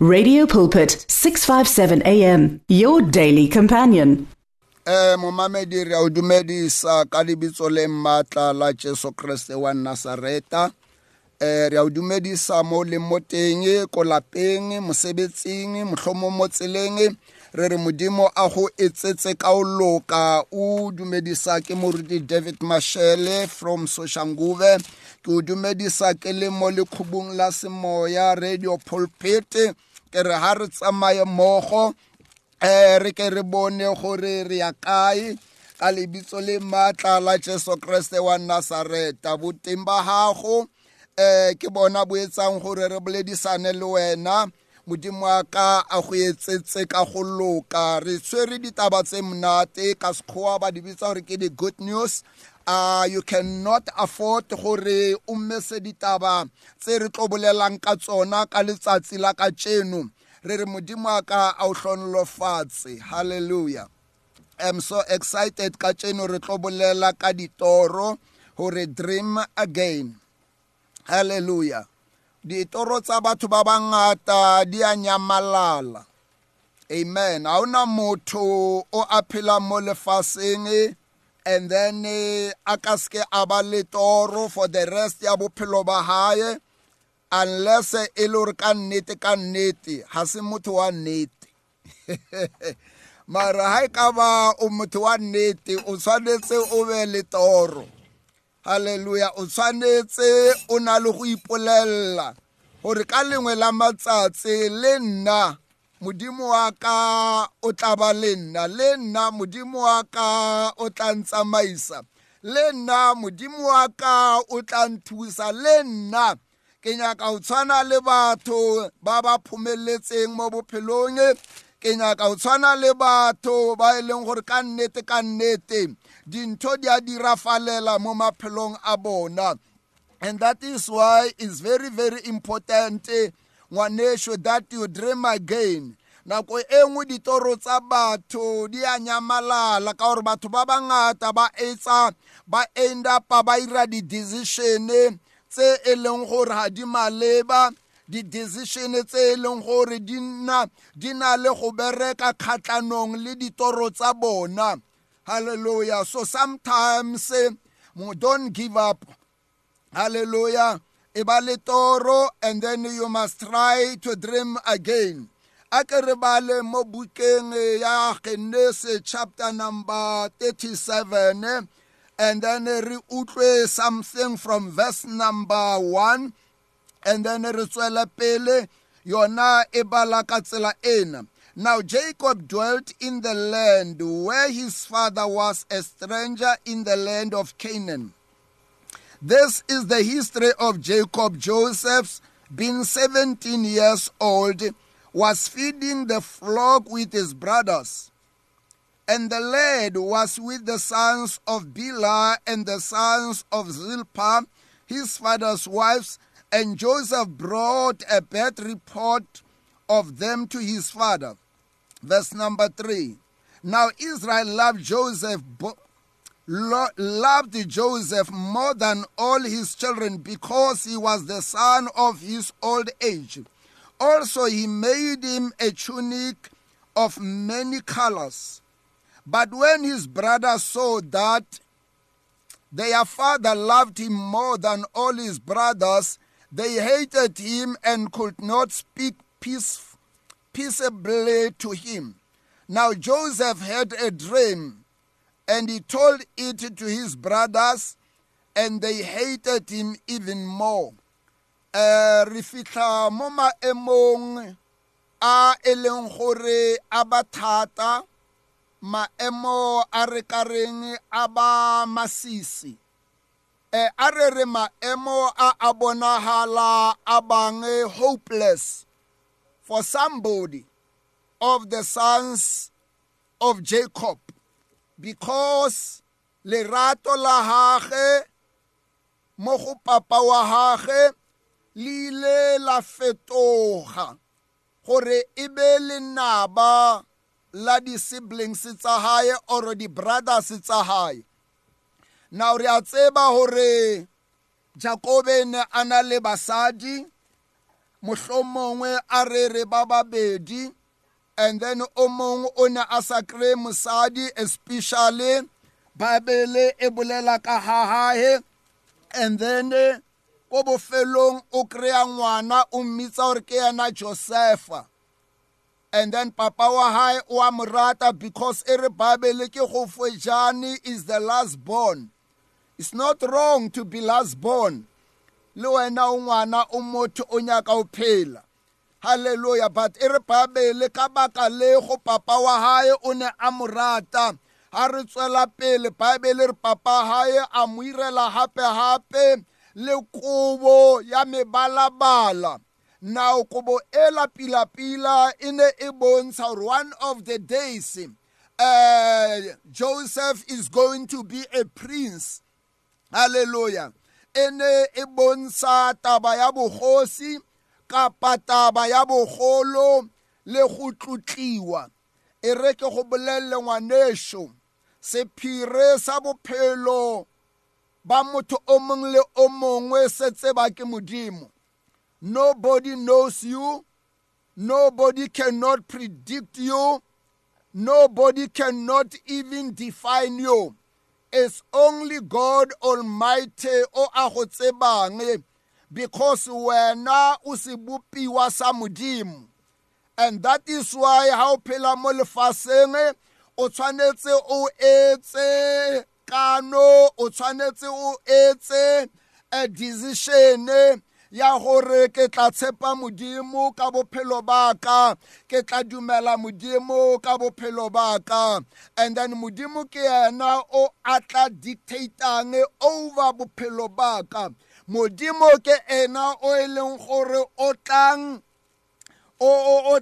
Radio Pulpit 657 AM your daily companion. eh momamedi re o dumedisa ka lebitso le mmatla la Jesu Kriste wa Nazareta. Eh re o dumedisa mo le mo teng ko lapeng mosebetsing mohlomo mo tseleng. Re re modimo a go etsetse ka o loka. O dumedisa ke moruti David Mashele from Soshanguve. Ke o dumedisa ke le mo lekhubung la semoya radio pulpit ke re ha re tsamaye mogo eh re ke re bone gore re ya kae ka lebitso le maatla la Jesu Kriste wa Nazareta. Boteng ba gago eh ke bona bo etsang gore re boledisane le wena. Modimo wa ka a go etsetse ka go loka. Re tshwere ditaba tse monate ka sekgowa ba di bitsa gore ke di-good news uh, you cannot afford gore o mmese ditaba tse re tlo bolelang ka tsona ka letsatsi la ka tšeno re re modimo wa ka a o hlonolofatse halleluja am so excited ka tšeno re tlo bolela ka ditoro gore dream again. Halleluja ditoro tsa batho ba bangata di a nyamalala. Amen. Ga ona motho o a phelang mo lefaseng and then a ka seke a ba le toro for the rest ya bophelo ba hae unless e le gore ka nnete ka nnete ga se motho wa nnete. Mara ga e ka ba o motho wa nnete o tshwanetse o be le toro. Halleluja o tshwanetse o na le go ipolelela gore ka lengwe la matsatsi le nna modimo wa ka o tla ba le nna le nna modimo wa ka o tla ntsamaisa le nna modimo wa ka o tla nthusa le nna ke nyaka go tshwana le batho ba ba phomeletseng mo bophelong ke nyaka go tshwana le batho ba e leng gore ka nnete ka nnete dintho di a dirafalela mo maphelong a bona. And that is why it's very very important eh, ngwanesho that you dream again. Nako e nngwe ditoro tsa batho di a nyamalala ka gore batho ba bangata ba etsa ba end upa ba ira di-decision tse e leng gore ga di maleba. Di-decision tse e leng gore di na di na le go bereka kgatlhanong le ditoro tsa bona. Hallelujah. So sometimes don't give up. Hallelujah. And then you must try to dream again. A bale mo bukeng ya genese chapter number 37 and then re utlwe something from verse number 1 and then re tswela pele yona e bala ka tsela ena. Now jacob dwelt in the land where his father was a stranger in the land of canaan this is the history of jacob joseph's being 17 years old was feeding the flock with his brothers and the lad was with the sons of Bilhah and the sons of Zilpah, his father's wives, and Joseph brought a bad report of them to his father. Verse number three. Now Israel loved Joseph, loved Joseph more than all his children because he was the son of his old age. Also, he made him a tunic of many colors. But when his brothers saw that their father loved him more than all his brothers, they hated him and could not speak peace, peaceably to him. Now Joseph had a dream, and he told it to his brothers, and they hated him even more. Uh, re fitlha mo maemong a ba thata maemo a re ka reng a ba masisi e a re re a hopeless for somebody of the sons of Jacob because lerato la hage mo go papa wa hage le ile la fetoga gore e be lenaba la di-siblings tsa hae or di-brothers tsa hae. Now re a tseba gore jakobe ne a na le basadi mohlomongwe a re re ba babedi and then o mongwe o ne a sa kry mosadi especially bible e bolela ka ha hae and then eh, ko bofelong o kry-a ngwana o mmitsa gore ke yena josefa and then papa wa hae o a mo rata because e re bible ke go fojane is the last born. It's not wrong to be last born. Le wena o ngwana o motho o nyaka o phela halleluja but e re bible ka baka le go papa wa hae o ne a mo rata. Ha re tswela pele bible re papa hae a mo irela hape-hape le kobo ya mebalabala. Now kobo e lapilapila e ne e bontsha gore one of the days uh, joseph is going to be a prince. Halleluja e ne e bontsha taba ya bogosi kapa taba ya bogolo le go tlotliwa. E re ke go bolelele ngwanešo sephire sa bophelo ba motho o mongwe le o mongwe se tseba ke modimo. Nobody knows you nobody cannot predict you nobody cannot even define you. It's only god almighty o a go tsebang because wena o se bopiwa sa modimo and that is why ha o phela mo lefaseng o tshwanetse o etse kano o tshwanetse o etse a decision ya gore ke tla tshepa modimo ka bophelo ba ka ke tla dumela modimo ka bophelo ba ka. And then modimo ke yena o a tla dictatang over bophelo ba ka. Modimo ke ena o e leng gore o tlang o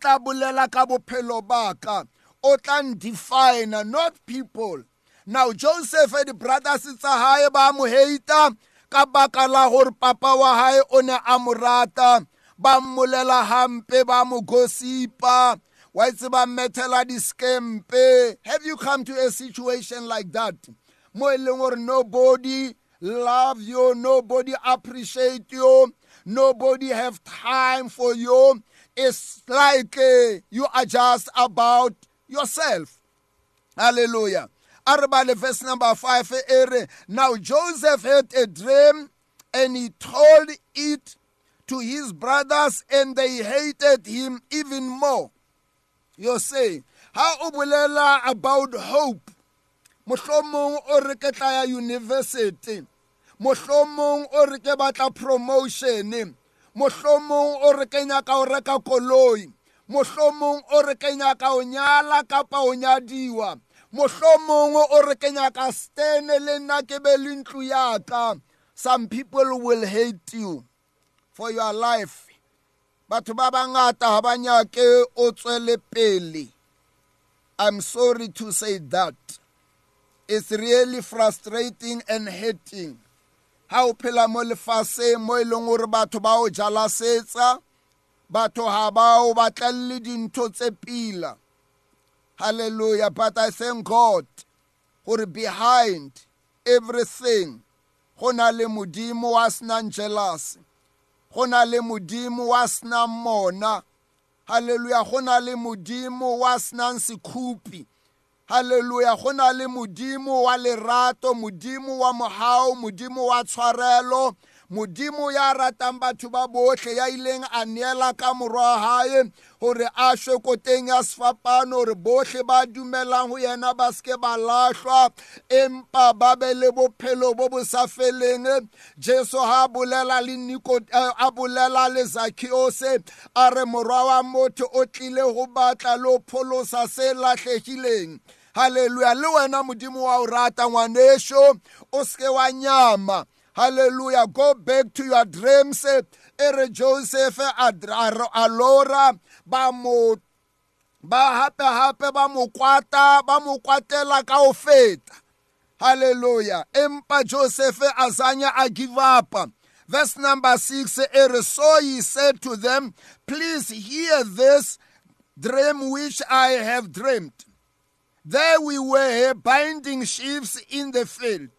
tla bolela ka bophelo ba ka. O tla define not people. Now joseph and the brothers tsa hae ba mo hate ka baka la gore papa wa hae o ne a mo ba mmolela hampe ba mo gosipa wa itse ba diskempe. Have you come to a situation like that? Mo e leng gore nobody love you. Nobody appreciate you. Nobody have time for you. It's like uh, you are just about yourself. Hallelujah. Arabale verse number 5 ere now Joseph had a dream and he told it to his brothers and they hated him even more. You say how about hope mohlomong o re ke tla ya university. Mohlomong o re ke batla promotion. Mohlomong o re ke nyaka o reka koloi. Mohlomong o re ke nyaka o nyala kapa o nyadiwa. Mohlomong o re ke nyaka stene le nna ke be le ntlo some people will hate you for your life. Batho ba bangata ga ba nyake o tswele pele. I'm sorry to say that it's really frustrating and hurting. Ha o phela mo lefaseng mo e leng gore batho ba o jala setsa batho ga ba o batlalle dintho tse pila. Hallelujah. But i thank god gore behind everything go na le modimo wa senang jealous go na le modimo wa senang mona. Hallelujah. Go na le modimo wa senang sekhupi haleluya go na le modimo wa lerato modimo wa mogao modimo wa tshwarelo modimo ya ratang batho ba botlhe ya ileng a neela ka morwa gae gore a šwe koteng ya sefapano gore botlhe ba dumelang go yena ba seke ba lahlwa. Empa ba be le bophelo bo bo sa feleng. Jesu ga a bolela le niko a bolela le zakiose a re morwa wa motho o tlile go batla le o pholosa se latlhegileng haleluya le wena modimo wa o rata ngwanešo o seke wa nyama. Hallelujah. Go back to your dreams. E re joseph a lora ba mo ba hape ba mo kwata ba mo kwatela ka o feta. Hallelujah. Empa joseph a zanya a give up. Verse number 6 e re so he said to them please hear this dream which i have dreamed there we were binding sheaves in the field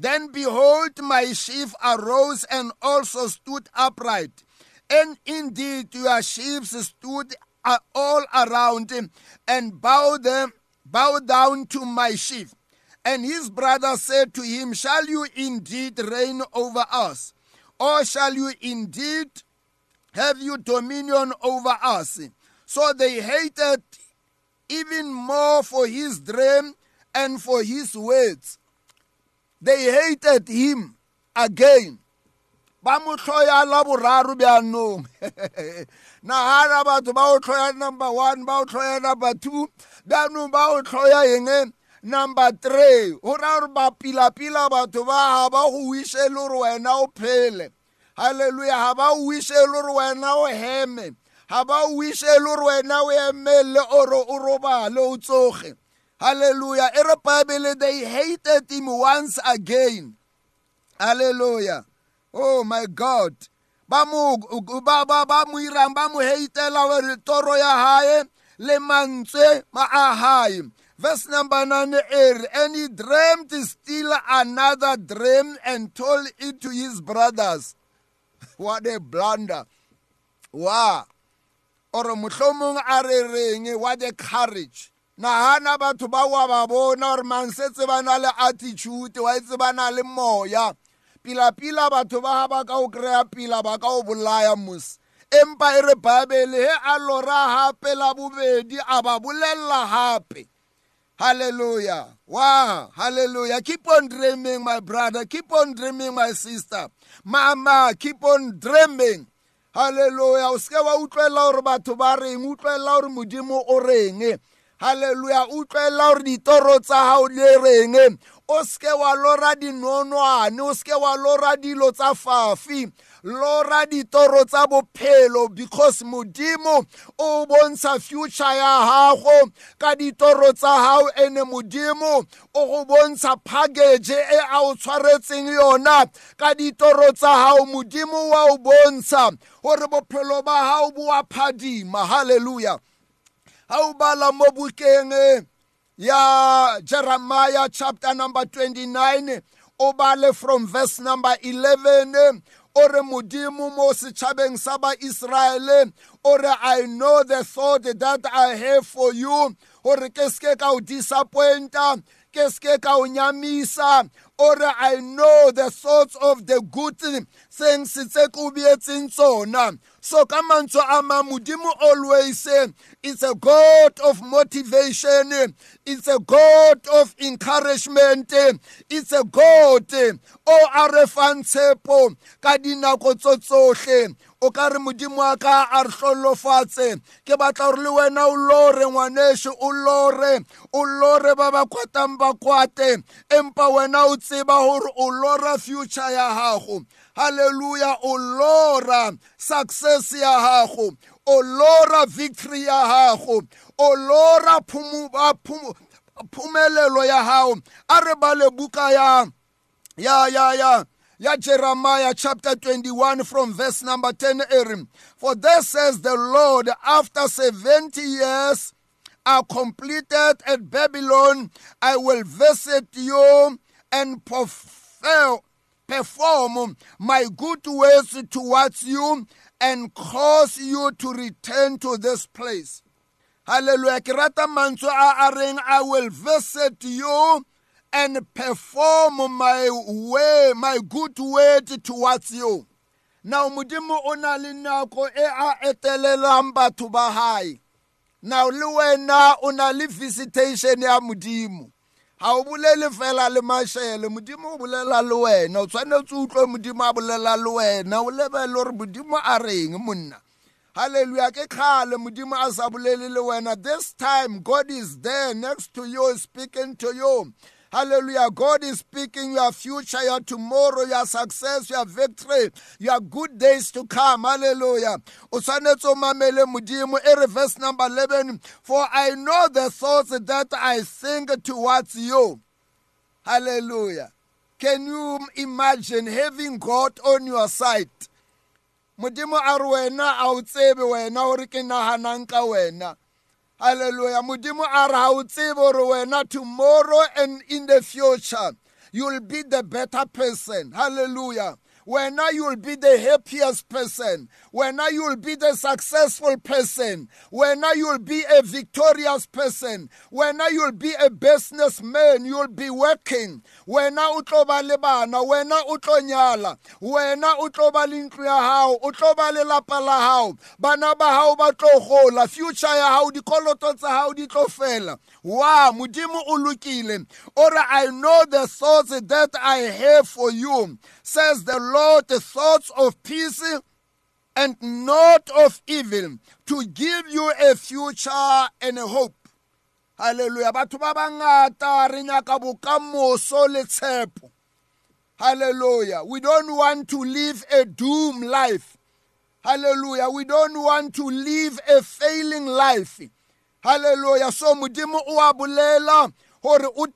then behold, my sheaf arose and also stood upright. And indeed your sheaves stood uh, all around him and bowed them, bow down to my sheaf. And his brother said to him, Shall you indeed reign over us? Or shall you indeed have you dominion over us? So they hated even more for his dream and for his words. They hated him again. ba mo tlhoya la boraro bjanong nagana batho ba o tlhoya number one ba o tlhoya number two bjanong ba o tlhoya eng? Number three. Go raya gore ba pila-pila batho ba ga ba go wishe le gore wena o phele. Halleluja ga ba o wishe le gore wena o heme. Ga ba o wishe le gore wena o emelele ore o robale o tsoge. Halleluja e re they hated him once again. Halleluja oh my god. Ba mo ba ba ba mo irang ba mo hatela gore toro ya le mantswe ma a verse number 9 er and he dreamed still another dream and told it to his brothers. What a blunder. Wa ore mohlomong a re reng what a courage. Nagana batho ba wa ba bona gore mansetse ba na le attitude wa etse ba na le moya. Pila-pila batho ba ga ba ka o kry-a pila ba ka o bolaya mos empa e re bible he a lora gape la bobedi a ba bolelela gape hallelujah. Wow. Hallelujah. Keep on dreaming my brother. Keep on dreaming my sister. Mama keep on dreaming. Hallelujah. O seke wa utlwelela gore batho ba reng? Utlwelela gore modimo o reng? Hallelujah. Utlwelela gore ditoro tsa gago le reng? O seke wa lora dinonwane o seke wa lora dilo tsa fafi. Lora ditoro tsa bophelo because modimo o bontsha future ya gago ka ditoro tsa gago ene modimo o go bontsha package e a o tshwaretseng yona. Ka ditoro tsa gago modimo wa o bontsha gore bophelo ba gago bo a halleluja ga o bala mo bukeng ya Jeremiah chapter number 29 o bale from verse number 11 ore modimo mo setšhabeng sa baiseraele ore i know the thought that i have for you. Gore ke seke ka o disappointa ke seke ka o nyamisa ore i know the thoughts of the good things tse ke o beetseng tsona. So ka mantswe a ma modimo always it's a god of motivation it's a god of encouragement it's a god o a re fang tshepo ka dinako tso tsohle. O ka re modimo wa ka a re hlolofatse. Ke batla gore le wena o lore ngwanešo o lore o lore ba ba kwatang ba kwate. Empa wena o tseba gore o lora future ya gago halleluja o lora success ya gago o lora victory ya gago o lora phumelelo ya gago a re bale buka ya ya ya ya ya Jeremiah chapter 21 from verse number 10 Erim. For thus says the Lord, after 70 years are completed at Babylon, I will visit you and perform my good ways towards you and cause you to return to this place. Hallelujah. Kirata manso a I will visit you and perform my way, my good word towards you. Now modimo o na le nako e a etelelang batho ba hae. Now le wena o na le visitation ya modimo. ha o bolele fela le mashele modimo o bolela le wena o tshwanetse o utlwe modimo a bolela le wena o lebele gore modimo a reng monna Hallelujah. Ke khale modimo a sa bolele le wena. This time God is there next to you speaking to you. Hallelujah. God is speaking your future, your tomorrow, your success, your victory, your good days to come. Hallelujah. Mamele modimo verse number 11 for I know the thoughts that I think towards you. Hallelujah. Can you imagine having God on your side? modimo a wena ke wena Hallelujah. Modimo a re wena tomorrow and in the future you'll be the better person. Hallelujah. Wena you will be the happiest person. Wena you will be the successful person. Wena you will be a victorious person. Wena you will be a businessman. You will be working. Wena o tlo ba le bana. Wena o tlo nyala. Wena o tlo ba le ntlo ya hao. O tlo ba le lapa la hao. Bana hao ba future ya hao dikoloto tsa hao di tlo fela. Wa modimo o lokile. Ore i know the thoughts that i have for you says the lord the thoughts of peace and not of evil to give you a future and a hope Hallelujah. batho ba bangata re nyaka bokamoso le tshepo haleluya we don't want to live a doom life Hallelujah. we don't want to live a failing life Hallelujah. so modimo o a bolela gore o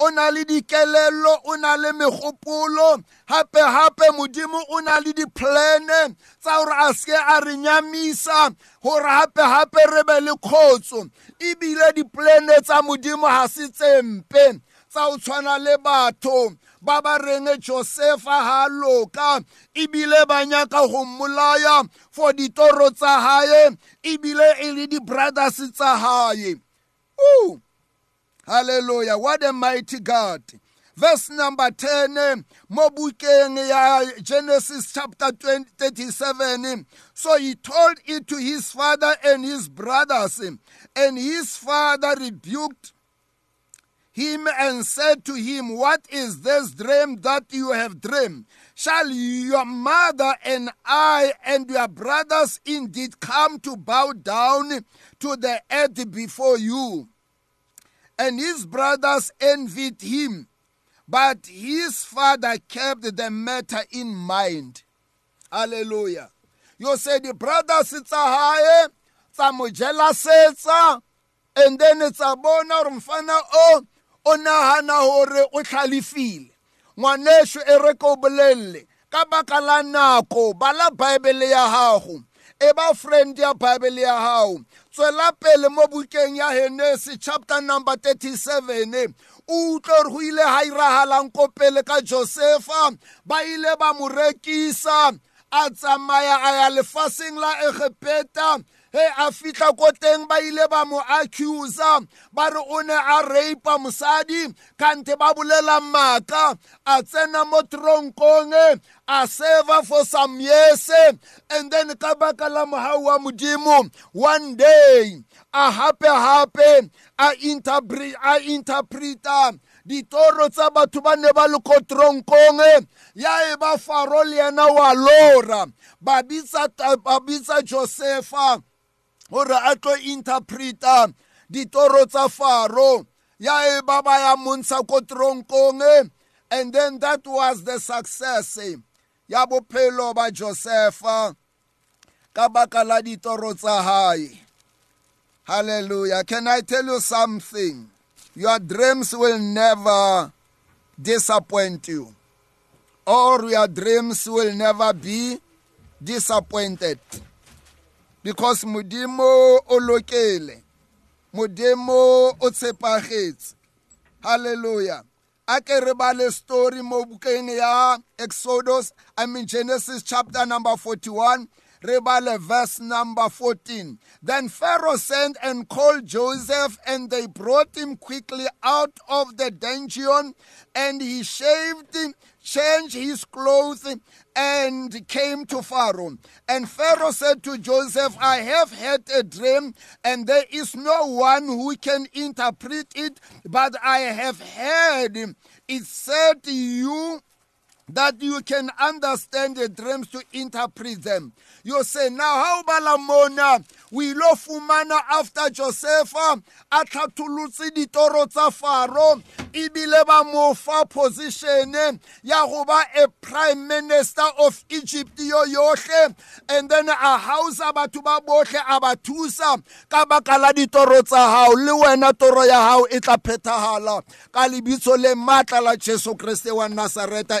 o na le dikelello o na le megopolo gape gape modimo o na le diplane tsa gore a seke a re nyamisa gore gape gape re be le kgotso ebile diplane tsa modimo ga se tsempe tsa go tshwana le batho ba ba reng josefa ha loka ebile ba nyaka go mmolaya for ditoro tsa hae ebile e le di-brothers tsa hae Ooh. Hallelujah. What a mighty God. Verse number 10, Mobukeng Genesis chapter 20, 37. So he told it to his father and his brothers, and his father rebuked him and said to him, What is this dream that you have dreamed? Shall your mother and I and your brothers indeed come to bow down to the earth before you? And his brothers envied him. But his father kept the matter in mind. Hallelujah. You say the brothers it's a high, tsa mo jelasetsa, and then it's a bona gore mfana o o nagana gore o tlhalefile ngwaneso e re ko bolelele ka baka la nako bala baebele ya gago e ba friend ya baebele ya gago tswela pele mo bukeng ya henesi chapter number 37 o utlwe gore go ile ga iragalang ko pele ka josefa. Ba ile ba mo rekisa. A tsamaya a ya lefaseng la egepeta he a fitlha ko teng ba ile ba mo accusa ba re o ne a rapa mosadi kante ba bolela maaka a tsena mo tronkong a serva for some years and then ka baka la mogau wa modimo one day a hape hape a interpreta ditoro tsa batho ba ne ba le ko tronkong ya e ba faro le yena wa lora. Ba bitsa josefa gore a tlo interpreta ditoro tsa faro ya e ba ba ya montsha ko tronkong eh? and then that was the success eh? ya bophelo ba josefa ka baka la ditoro tsa hae. Hallelujah. Can i tell you something? Your dreams will never disappoint you. Or your dreams will never be disappointed because modimo o lokele modimo o tshepagetse hallelujah a ke re ba le story mo bukeng ya exodus i mean genesis chapter number 41 Rebale verse number 14. Then Pharaoh sent and called Joseph, and they brought him quickly out of the dungeon, and he shaved, changed his clothes, and came to Pharaoh. And Pharaoh said to Joseph, I have had a dream, and there is no one who can interpret it, but I have heard it said you that you can understand the dreams to interpret them. You say, now how balamona fumana after Josepha a tlhatlholotse ditoro tsa faro ebile ba mo position ya go ba a prime minister of Egypt yo and then a house batho ba bohle a ba thusa ka baka la hao le wena toro ya hao e tla lebitso le matla la Jesu Kriste wa Nazareta